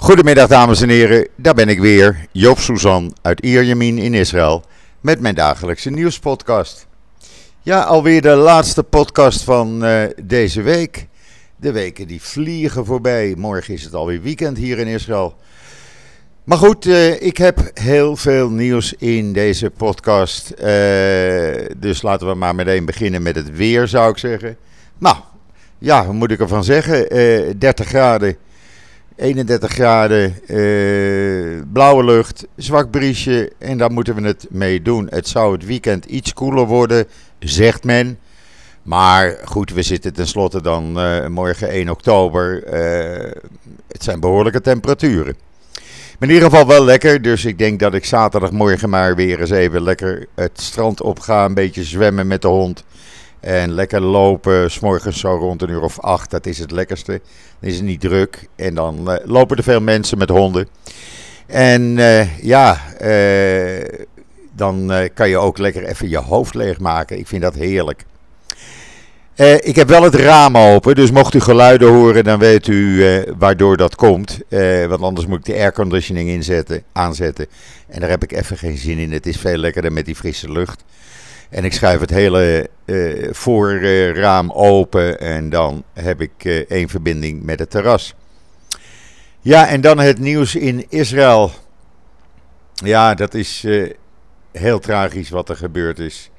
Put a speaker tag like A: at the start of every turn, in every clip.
A: Goedemiddag dames en heren, daar ben ik weer, Joop Suzan uit Ierjemien in Israël met mijn dagelijkse nieuwspodcast. Ja, alweer de laatste podcast van uh, deze week. De weken die vliegen voorbij. Morgen is het alweer weekend hier in Israël. Maar goed, uh, ik heb heel veel nieuws in deze podcast. Uh, dus laten we maar meteen beginnen met het weer, zou ik zeggen. Nou, ja, wat moet ik ervan zeggen? 30 graden 31 graden, uh, blauwe lucht, zwak briesje en daar moeten we het mee doen. Het zou het weekend iets koeler worden, zegt men. Maar goed, we zitten tenslotte dan uh, morgen 1 oktober. Uh, het zijn behoorlijke temperaturen. Maar in ieder geval wel lekker, dus ik denk dat ik zaterdagmorgen maar weer eens even lekker het strand op ga. Een beetje zwemmen met de hond. En lekker lopen, s'morgens zo rond een uur of acht, dat is het lekkerste. Dan is het niet druk en dan uh, lopen er veel mensen met honden. En uh, ja, uh, dan kan je ook lekker even je hoofd leegmaken. Ik vind dat heerlijk. ik heb wel het raam open, dus mocht u geluiden horen, dan weet u waardoor dat komt. want anders moet ik de airconditioning inzetten, aanzetten. En daar heb ik even geen zin in. Het is veel lekkerder met die frisse lucht. En ik schuif het hele uh, voorraam open en dan heb ik uh, één verbinding met het terras. Ja, en dan het nieuws in Israël. Ja, dat is uh, heel tragisch wat er gebeurd is.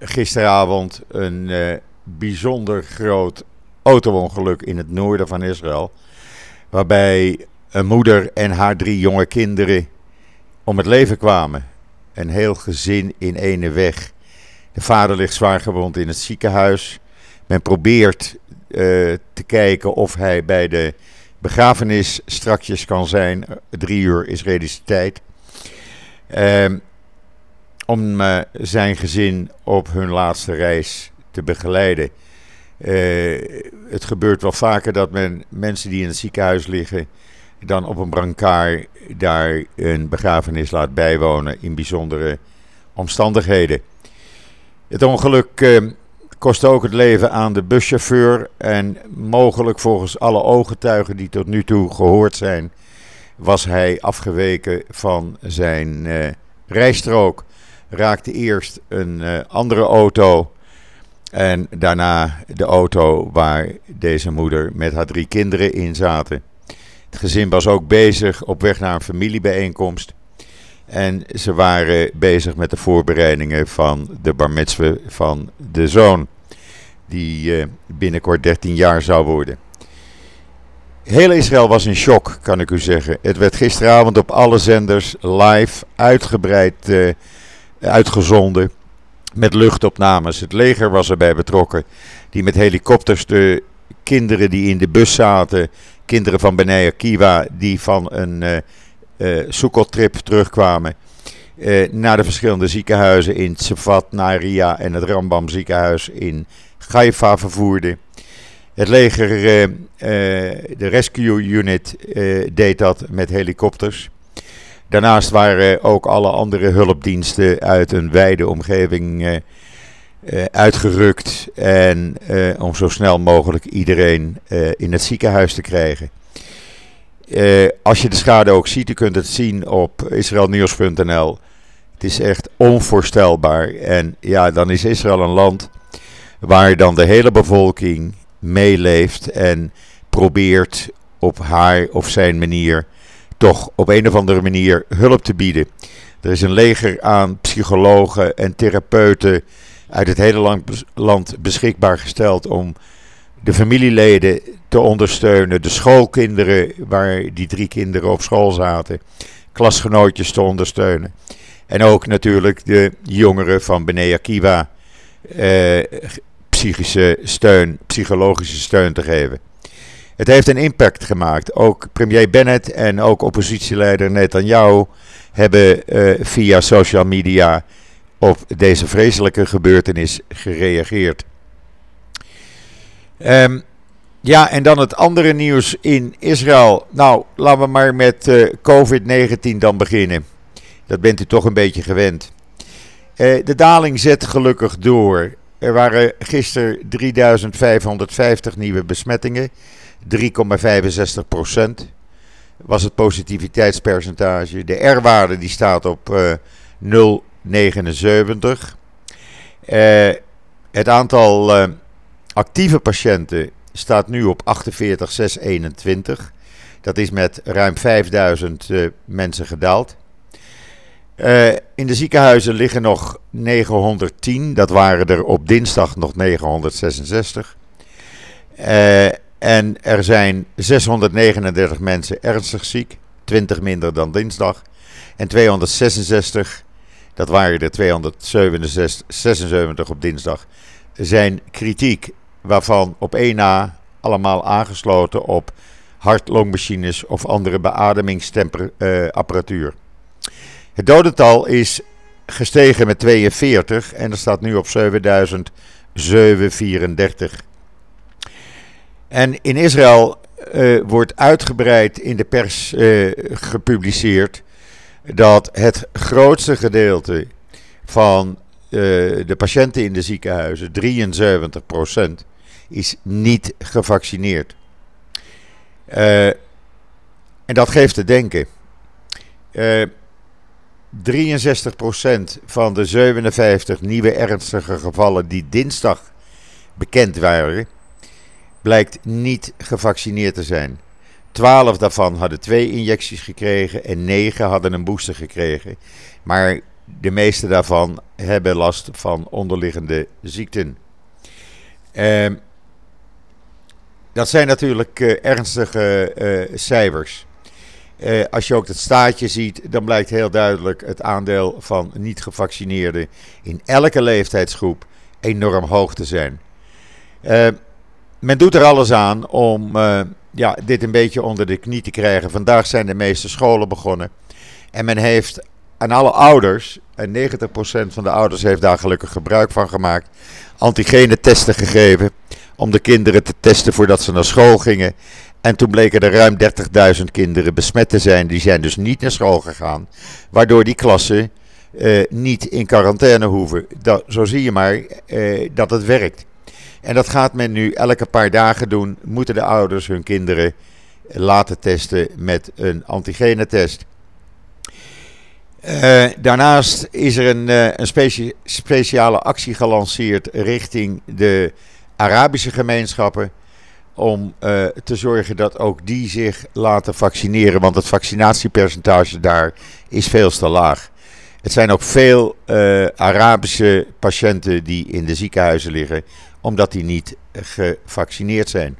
A: gisteravond een bijzonder groot autoongeluk in het noorden van Israël. Waarbij een moeder en haar drie jonge kinderen om het leven kwamen een heel gezin in ene weg. De vader ligt zwaar gewond in het ziekenhuis. Men probeert uh, te kijken of hij bij de begrafenis strakjes kan zijn. Drie uur Israëlische tijd. Uh, om uh, zijn gezin op hun laatste reis te begeleiden. Uh, het gebeurt wel vaker dat men mensen die in het ziekenhuis liggen dan op een brancard daar een begrafenis laat bijwonen in bijzondere omstandigheden. Het ongeluk eh, kostte ook het leven aan de buschauffeur en mogelijk volgens alle ooggetuigen die tot nu toe gehoord zijn, was hij afgeweken van zijn uh, rijstrook. Raakte eerst een uh, andere auto en daarna de auto waar deze moeder met haar drie kinderen in zaten. Het gezin was ook bezig op weg naar een familiebijeenkomst. En ze waren bezig met de voorbereidingen van de bar van de zoon. Die uh, binnenkort 13 jaar zou worden. Heel Israël was in shock, kan ik u zeggen. Het werd gisteravond op alle zenders live uitgebreid uh, uitgezonden. Met luchtopnames. Het leger was erbij betrokken. Die met helikopters de kinderen die in de bus zaten kinderen van Benea Kiwa die van een uh, terugkwamen. Uh, naar de verschillende ziekenhuizen in Tsefat, Naria en het Rambam ziekenhuis in Haifa vervoerden. Het leger, de rescue unit, deed dat met helikopters. Daarnaast waren ook alle andere hulpdiensten uit een wijde omgeving uitgerukt en uh, om zo snel mogelijk iedereen uh, in het ziekenhuis te krijgen. als je de schade ook ziet, u kunt het zien op israelnieuws.nl. Het is echt onvoorstelbaar. En ja, dan is Israël een land waar dan de hele bevolking meeleeft en probeert op haar of zijn manier toch op een of andere manier hulp te bieden. Er is een leger aan psychologen en therapeuten uit het hele land beschikbaar gesteld om de familieleden te ondersteunen, de schoolkinderen waar die drie kinderen op school zaten, klasgenootjes te ondersteunen. En ook natuurlijk de jongeren van Bene Akiva eh, psychische steun, psychologische steun te geven. Het heeft een impact gemaakt. Ook premier Bennett en ook oppositieleider Netanyahu hebben eh, via social media op deze vreselijke gebeurtenis gereageerd. Um, ja, en dan het andere nieuws in Israël. Nou, laten we maar met uh, COVID-19 dan beginnen. Dat bent u toch een beetje gewend. Uh, de daling zet gelukkig door. Er waren gisteren 3550 nieuwe besmettingen, 3,65 procent. was het positiviteitspercentage. De R-waarde die staat op uh, 0,79. Uh, het aantal uh, actieve patiënten staat nu op 48,621. Dat is met ruim 5000 uh, mensen gedaald. In de ziekenhuizen liggen nog 910. Dat waren er op dinsdag nog 966. Uh, en er zijn 639 mensen ernstig ziek. 20 minder dan dinsdag. En 266, dat waren er 276 op dinsdag, zijn kritiek. Waarvan op één na allemaal aangesloten op hart-longmachines of andere beademingsapparatuur. Het dodental is gestegen met 42 en er staat nu op 7734. En in Israël uh, wordt uitgebreid in de pers uh, gepubliceerd dat het grootste gedeelte van uh, de patiënten in de ziekenhuizen, 73%, is niet gevaccineerd. en dat geeft te denken. 63% van de 57 nieuwe ernstige gevallen die dinsdag bekend waren, blijkt niet gevaccineerd te zijn. 12 daarvan hadden twee injecties gekregen en 9 hadden een booster gekregen. Maar de meeste daarvan hebben last van onderliggende ziekten. Uh, dat zijn natuurlijk uh, ernstige uh, cijfers. Uh, als je ook het staatje ziet, dan blijkt heel duidelijk het aandeel van niet-gevaccineerden in elke leeftijdsgroep enorm hoog te zijn. Uh, men doet er alles aan om ja, dit een beetje onder de knie te krijgen. Vandaag zijn de meeste scholen begonnen. En men heeft aan alle ouders, en 90% van de ouders heeft daar gelukkig gebruik van gemaakt, antigene testen gegeven. Om de kinderen te testen voordat ze naar school gingen. En toen bleken er ruim 30.000 kinderen besmet te zijn. Die zijn dus niet naar school gegaan. Waardoor die klassen uh, niet in quarantaine hoeven. Dat, zo zie je maar uh, dat het werkt. En dat gaat men nu elke paar dagen doen. Moeten de ouders hun kinderen laten testen met een antigenetest. Uh, daarnaast is er een, uh, een speciale actie gelanceerd richting de Arabische gemeenschappen. Om uh, te zorgen dat ook die zich laten vaccineren. Want het vaccinatiepercentage daar is veel te laag. Het zijn ook veel Arabische patiënten die in de ziekenhuizen liggen omdat die niet gevaccineerd zijn.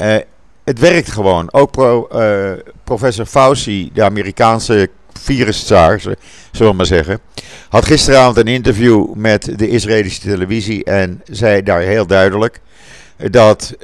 A: Uh, het werkt gewoon. Ook pro, uh, professor Fauci, de Amerikaanse viruszaar, zullen we maar zeggen, had gisteravond een interview met de Israëlische televisie en zei daar heel duidelijk dat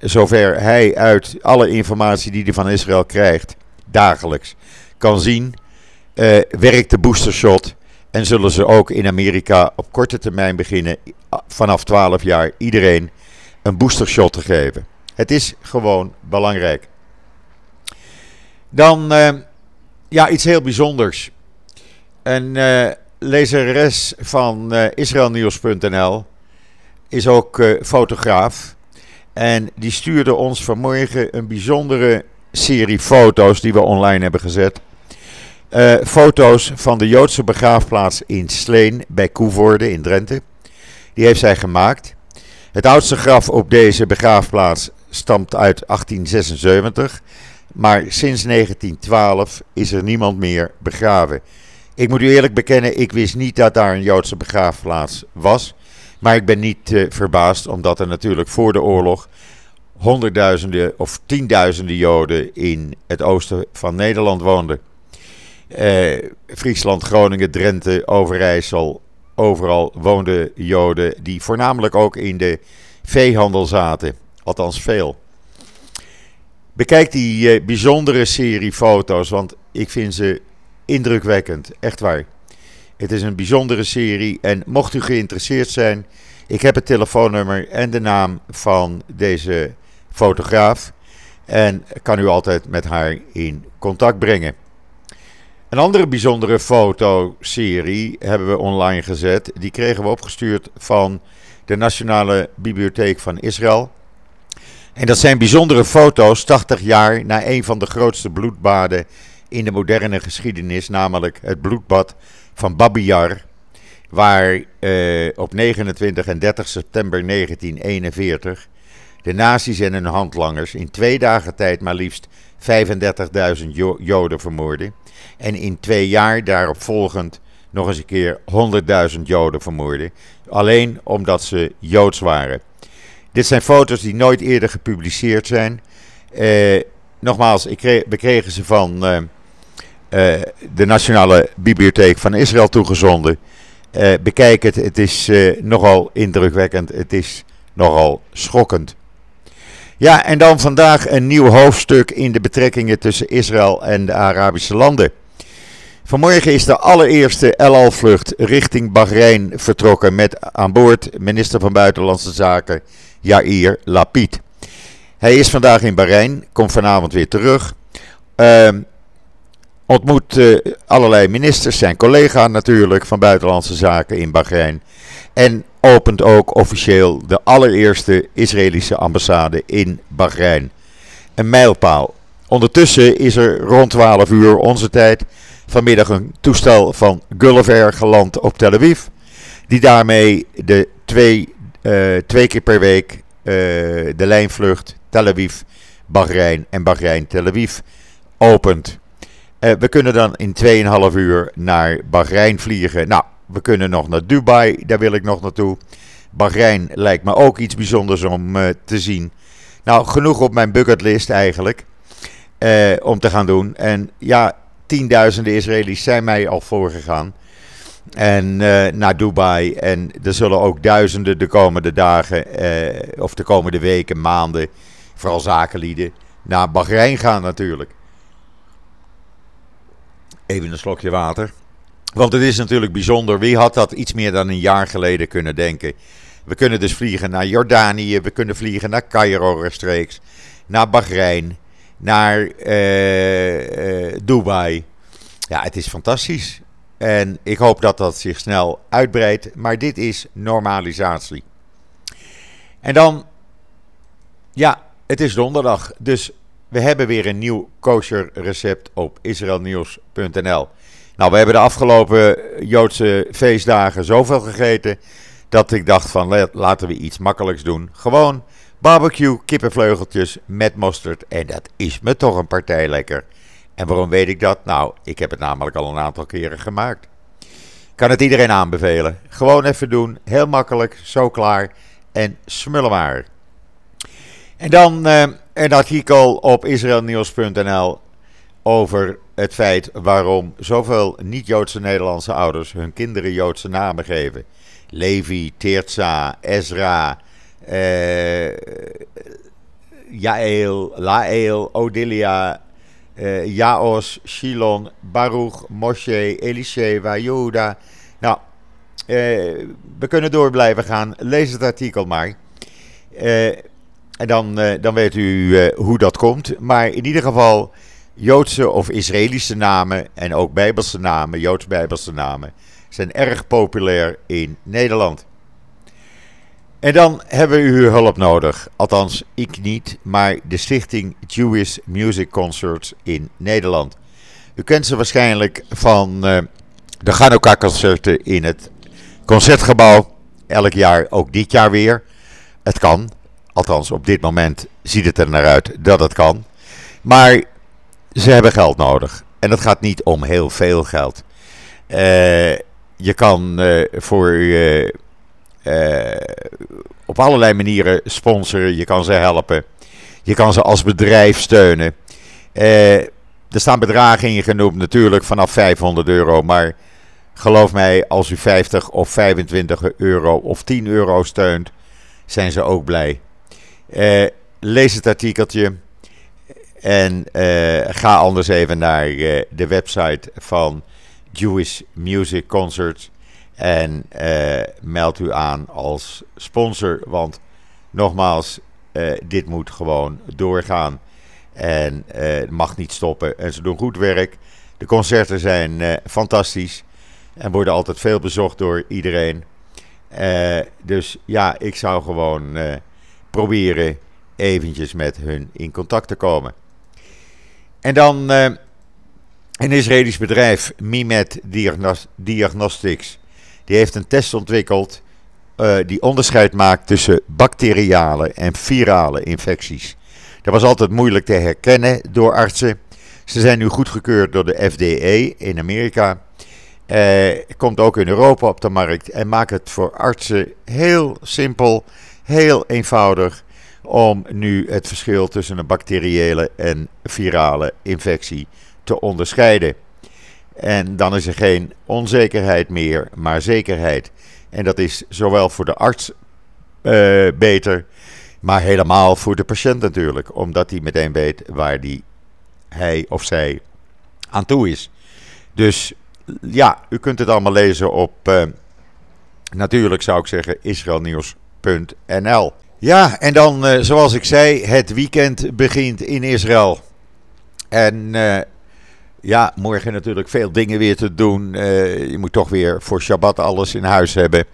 A: zover hij uit alle informatie die hij van Israël krijgt, dagelijks, kan zien, werkt de boostershot en zullen ze ook in Amerika op korte termijn beginnen, vanaf 12 jaar, iedereen een boostershot te geven. Het is gewoon belangrijk. Dan uh, ja, iets heel bijzonders. Een uh, lezeres van uh, israelnieuws.nl is ook fotograaf. En die stuurde ons vanmorgen een bijzondere serie foto's die we online hebben gezet. Uh, foto's van de Joodse begraafplaats in Sleen bij Koevoorde in Drenthe. Die heeft zij gemaakt. Het oudste graf op deze begraafplaats stamt uit 1876. Maar sinds 1912 is er niemand meer begraven. Ik moet u eerlijk bekennen, ik wist niet dat daar een Joodse begraafplaats was. Maar ik ben niet uh, verbaasd, omdat er natuurlijk voor de oorlog honderdduizenden of tienduizenden Joden in het oosten van Nederland woonden. Eh, Friesland, Groningen, Drenthe, Overijssel. Overal woonden Joden die voornamelijk ook in de veehandel zaten. Althans veel. Bekijk die eh, bijzondere serie foto's, want ik vind ze indrukwekkend. Echt waar. Het is een bijzondere serie en mocht u geïnteresseerd zijn, ik heb het telefoonnummer en de naam van deze fotograaf en kan u altijd met haar in contact brengen. Een andere bijzondere fotoserie hebben we online gezet. Die kregen we opgestuurd van de Nationale Bibliotheek van Israël. En dat zijn bijzondere foto's, 80 jaar na een van de grootste bloedbaden in de moderne geschiedenis, namelijk het bloedbad van Babi Yar, waar eh, op 29 en 30 september 1941 de nazi's en hun handlangers in twee dagen tijd maar liefst 35.000 Joden vermoorden. En in twee jaar daarop volgend nog eens een keer 100.000 Joden vermoorden. Alleen omdat ze Joods waren. Dit zijn foto's die nooit eerder gepubliceerd zijn. Eh, nogmaals, ik kreeg, we kregen ze van eh, eh, de Nationale Bibliotheek van Israël toegezonden. Uh, bekijk het, het is uh, nogal indrukwekkend, het is nogal schokkend. Ja, en dan vandaag een nieuw hoofdstuk in de betrekkingen tussen Israël en de Arabische landen. Vanmorgen is de allereerste El Al-vlucht richting Bahrein vertrokken met aan boord minister van Buitenlandse Zaken Yair Lapid. Hij is vandaag in Bahrein, komt vanavond weer terug. Uh, ontmoet uh, allerlei ministers, zijn collega natuurlijk van Buitenlandse Zaken in Bahrein. En opent ook officieel de allereerste Israëlische ambassade in Bahrein. Een mijlpaal. Ondertussen is er rond 12 uur onze tijd vanmiddag een toestel van Gulliver geland op Tel Aviv. Die daarmee de twee, uh, twee keer per week uh, de lijnvlucht Tel Aviv, Bahrein en Bahrein Tel Aviv opent. Uh, we kunnen dan in 2,5 uur naar Bahrein vliegen. Nou, we kunnen nog naar Dubai, daar wil ik nog naartoe. Bahrein lijkt me ook iets bijzonders om uh, te zien. Nou, genoeg op mijn bucketlist eigenlijk. Uh, om te gaan doen. En ja, tienduizenden Israëli's zijn mij al voorgegaan. En uh, naar Dubai. En er zullen ook duizenden de komende dagen, of de komende weken, maanden, vooral zakenlieden, naar Bahrein gaan natuurlijk. Even een slokje water. Want het is natuurlijk bijzonder. Wie had dat iets meer dan een jaar geleden kunnen denken? We kunnen dus vliegen naar Jordanië, we kunnen vliegen naar Cairo rechtstreeks, naar Bahrein, naar uh, uh, Dubai. Ja, het is fantastisch. En ik hoop dat dat zich snel uitbreidt. Maar dit is normalisatie. En dan, ja, het is donderdag. Dus we hebben weer een nieuw kosher recept op israelnieuws.nl. Nou, we hebben de afgelopen Joodse feestdagen zoveel gegeten dat ik dacht van laten we iets makkelijks doen. Gewoon barbecue, kippenvleugeltjes met mosterd en dat is me toch een partij lekker. En waarom weet ik dat? Nou, ik heb het namelijk al een aantal keren gemaakt. Kan het iedereen aanbevelen. Gewoon even doen, heel makkelijk, zo klaar en smullen maar. En dan uh, een artikel op israelnieuws.nl over het feit waarom zoveel niet-Joodse Nederlandse ouders hun kinderen Joodse namen geven. Levi, Teertza, Ezra, eh, Jael, Lael, Odilia, eh, Jaos, Shilon, Baruch, Moshe, Elisheva, Juda. Nou, eh, we kunnen door blijven gaan. Lees het artikel maar. Eh, en dan, eh, dan weet u eh, hoe dat komt. Maar in ieder geval Joodse of Israëlische namen en ook Bijbelse namen, Joods-Bijbelse namen, zijn erg populair in Nederland. En dan hebben we uw hulp nodig. Althans, ik niet, maar de stichting Jewish Music Concerts in Nederland. U kent ze waarschijnlijk van uh, de Hanukkah-concerten in het Concertgebouw. Elk jaar, ook dit jaar weer. Het kan. Althans, op dit moment ziet het er naar uit dat het kan. Maar ze hebben geld nodig. En dat gaat niet om heel veel geld. Uh, je kan uh, voor uh, op allerlei manieren sponsoren. Je kan ze helpen. Je kan ze als bedrijf steunen. er staan bedragen in genoemd, natuurlijk vanaf 500 euro. Maar geloof mij, als u 50 of 25 euro of 10 euro steunt, zijn ze ook blij. lees het artikeltje. En uh, ga anders even naar uh, de website van Jewish Music Concerts. En uh, meld u aan als sponsor. Want nogmaals, dit moet gewoon doorgaan. En mag niet stoppen. En ze doen goed werk. De concerten zijn fantastisch. En worden altijd veel bezocht door iedereen. dus ja, ik zou gewoon proberen eventjes met hun in contact te komen. En dan uh, een Israëlisch bedrijf, Mimet Diagnostics, die heeft een test ontwikkeld uh, die onderscheid maakt tussen bacteriale en virale infecties. Dat was altijd moeilijk te herkennen door artsen. Ze zijn nu goedgekeurd door de FDA in Amerika. Uh, komt ook in Europa op de markt en maakt het voor artsen heel simpel, heel eenvoudig om nu het verschil tussen een bacteriële en virale infectie te onderscheiden. En dan is er geen onzekerheid meer, maar zekerheid. En dat is zowel voor de arts uh, beter, maar helemaal voor de patiënt natuurlijk, omdat hij meteen weet waar die, hij of zij aan toe is. Dus ja, u kunt het allemaal lezen op, uh, natuurlijk zou ik zeggen, israelnieuws.nl. Ja, en dan, uh, zoals ik zei, het weekend begint in Israël. En uh, ja, morgen natuurlijk veel dingen weer te doen. Uh, je moet toch weer voor Shabbat alles in huis hebben.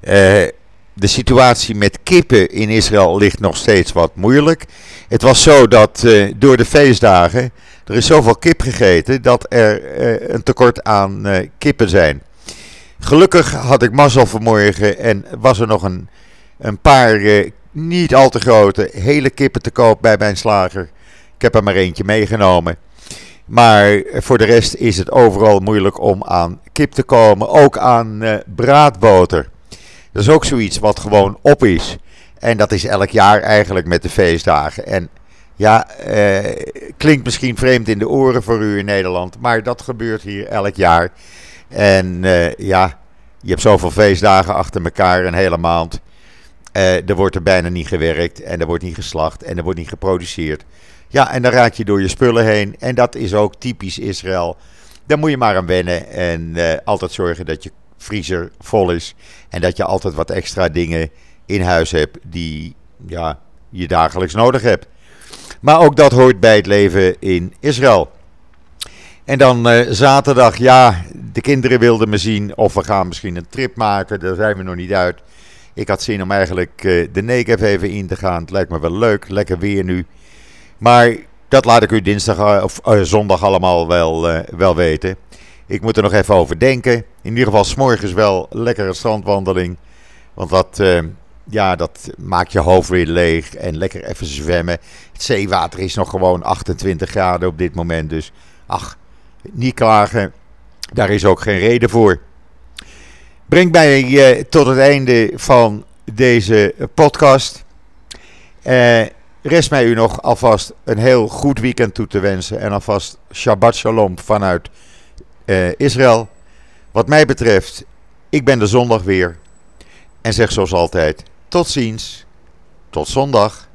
A: de situatie met kippen in Israël ligt nog steeds wat moeilijk. Het was zo dat door de feestdagen er is zoveel kip gegeten dat er een tekort aan kippen zijn. Gelukkig had ik mazzel vanmorgen en was er nog een, een paar niet al te grote, hele kippen te koop bij mijn slager. Ik heb er maar eentje meegenomen. Maar voor de rest is het overal moeilijk om aan kip te komen. Ook aan uh, braadboter. Dat is ook zoiets wat gewoon op is. En dat is elk jaar eigenlijk met de feestdagen. En ja, eh, klinkt misschien vreemd in de oren voor u in Nederland. Maar dat gebeurt hier elk jaar. En uh, ja, je hebt zoveel feestdagen achter elkaar een hele maand. Uh, er wordt er bijna niet gewerkt en er wordt niet geslacht en er wordt niet geproduceerd. Ja, en dan raak je door je spullen heen. En dat is ook typisch Israël. Daar moet je maar aan wennen en uh, altijd zorgen dat je vriezer vol is. En dat je altijd wat extra dingen in huis hebt die ja, je dagelijks nodig hebt. Maar ook dat hoort bij het leven in Israël. En dan uh, zaterdag, ja, de kinderen wilden me zien of we gaan misschien een trip maken. Daar zijn we nog niet uit. Ik had zin om eigenlijk uh, de Negev even in te gaan. Het lijkt me wel leuk, lekker weer nu. Maar dat laat ik u dinsdag uh, of uh, zondag allemaal wel, wel weten. Ik moet er nog even over denken. In ieder geval s'morgens wel lekkere strandwandeling. Want dat, ja, dat maakt je hoofd weer leeg. En lekker even zwemmen. Het zeewater is nog gewoon 28 graden op dit moment. Dus ach, niet klagen. Daar is ook geen reden voor. Brengt mij uh, tot het einde van deze podcast. Uh, rest mij u nog alvast een heel goed weekend toe te wensen. En alvast Shabbat Shalom vanuit uh, Israël. Wat mij betreft, ik ben de zondag weer. En zeg zoals altijd, tot ziens. Tot zondag.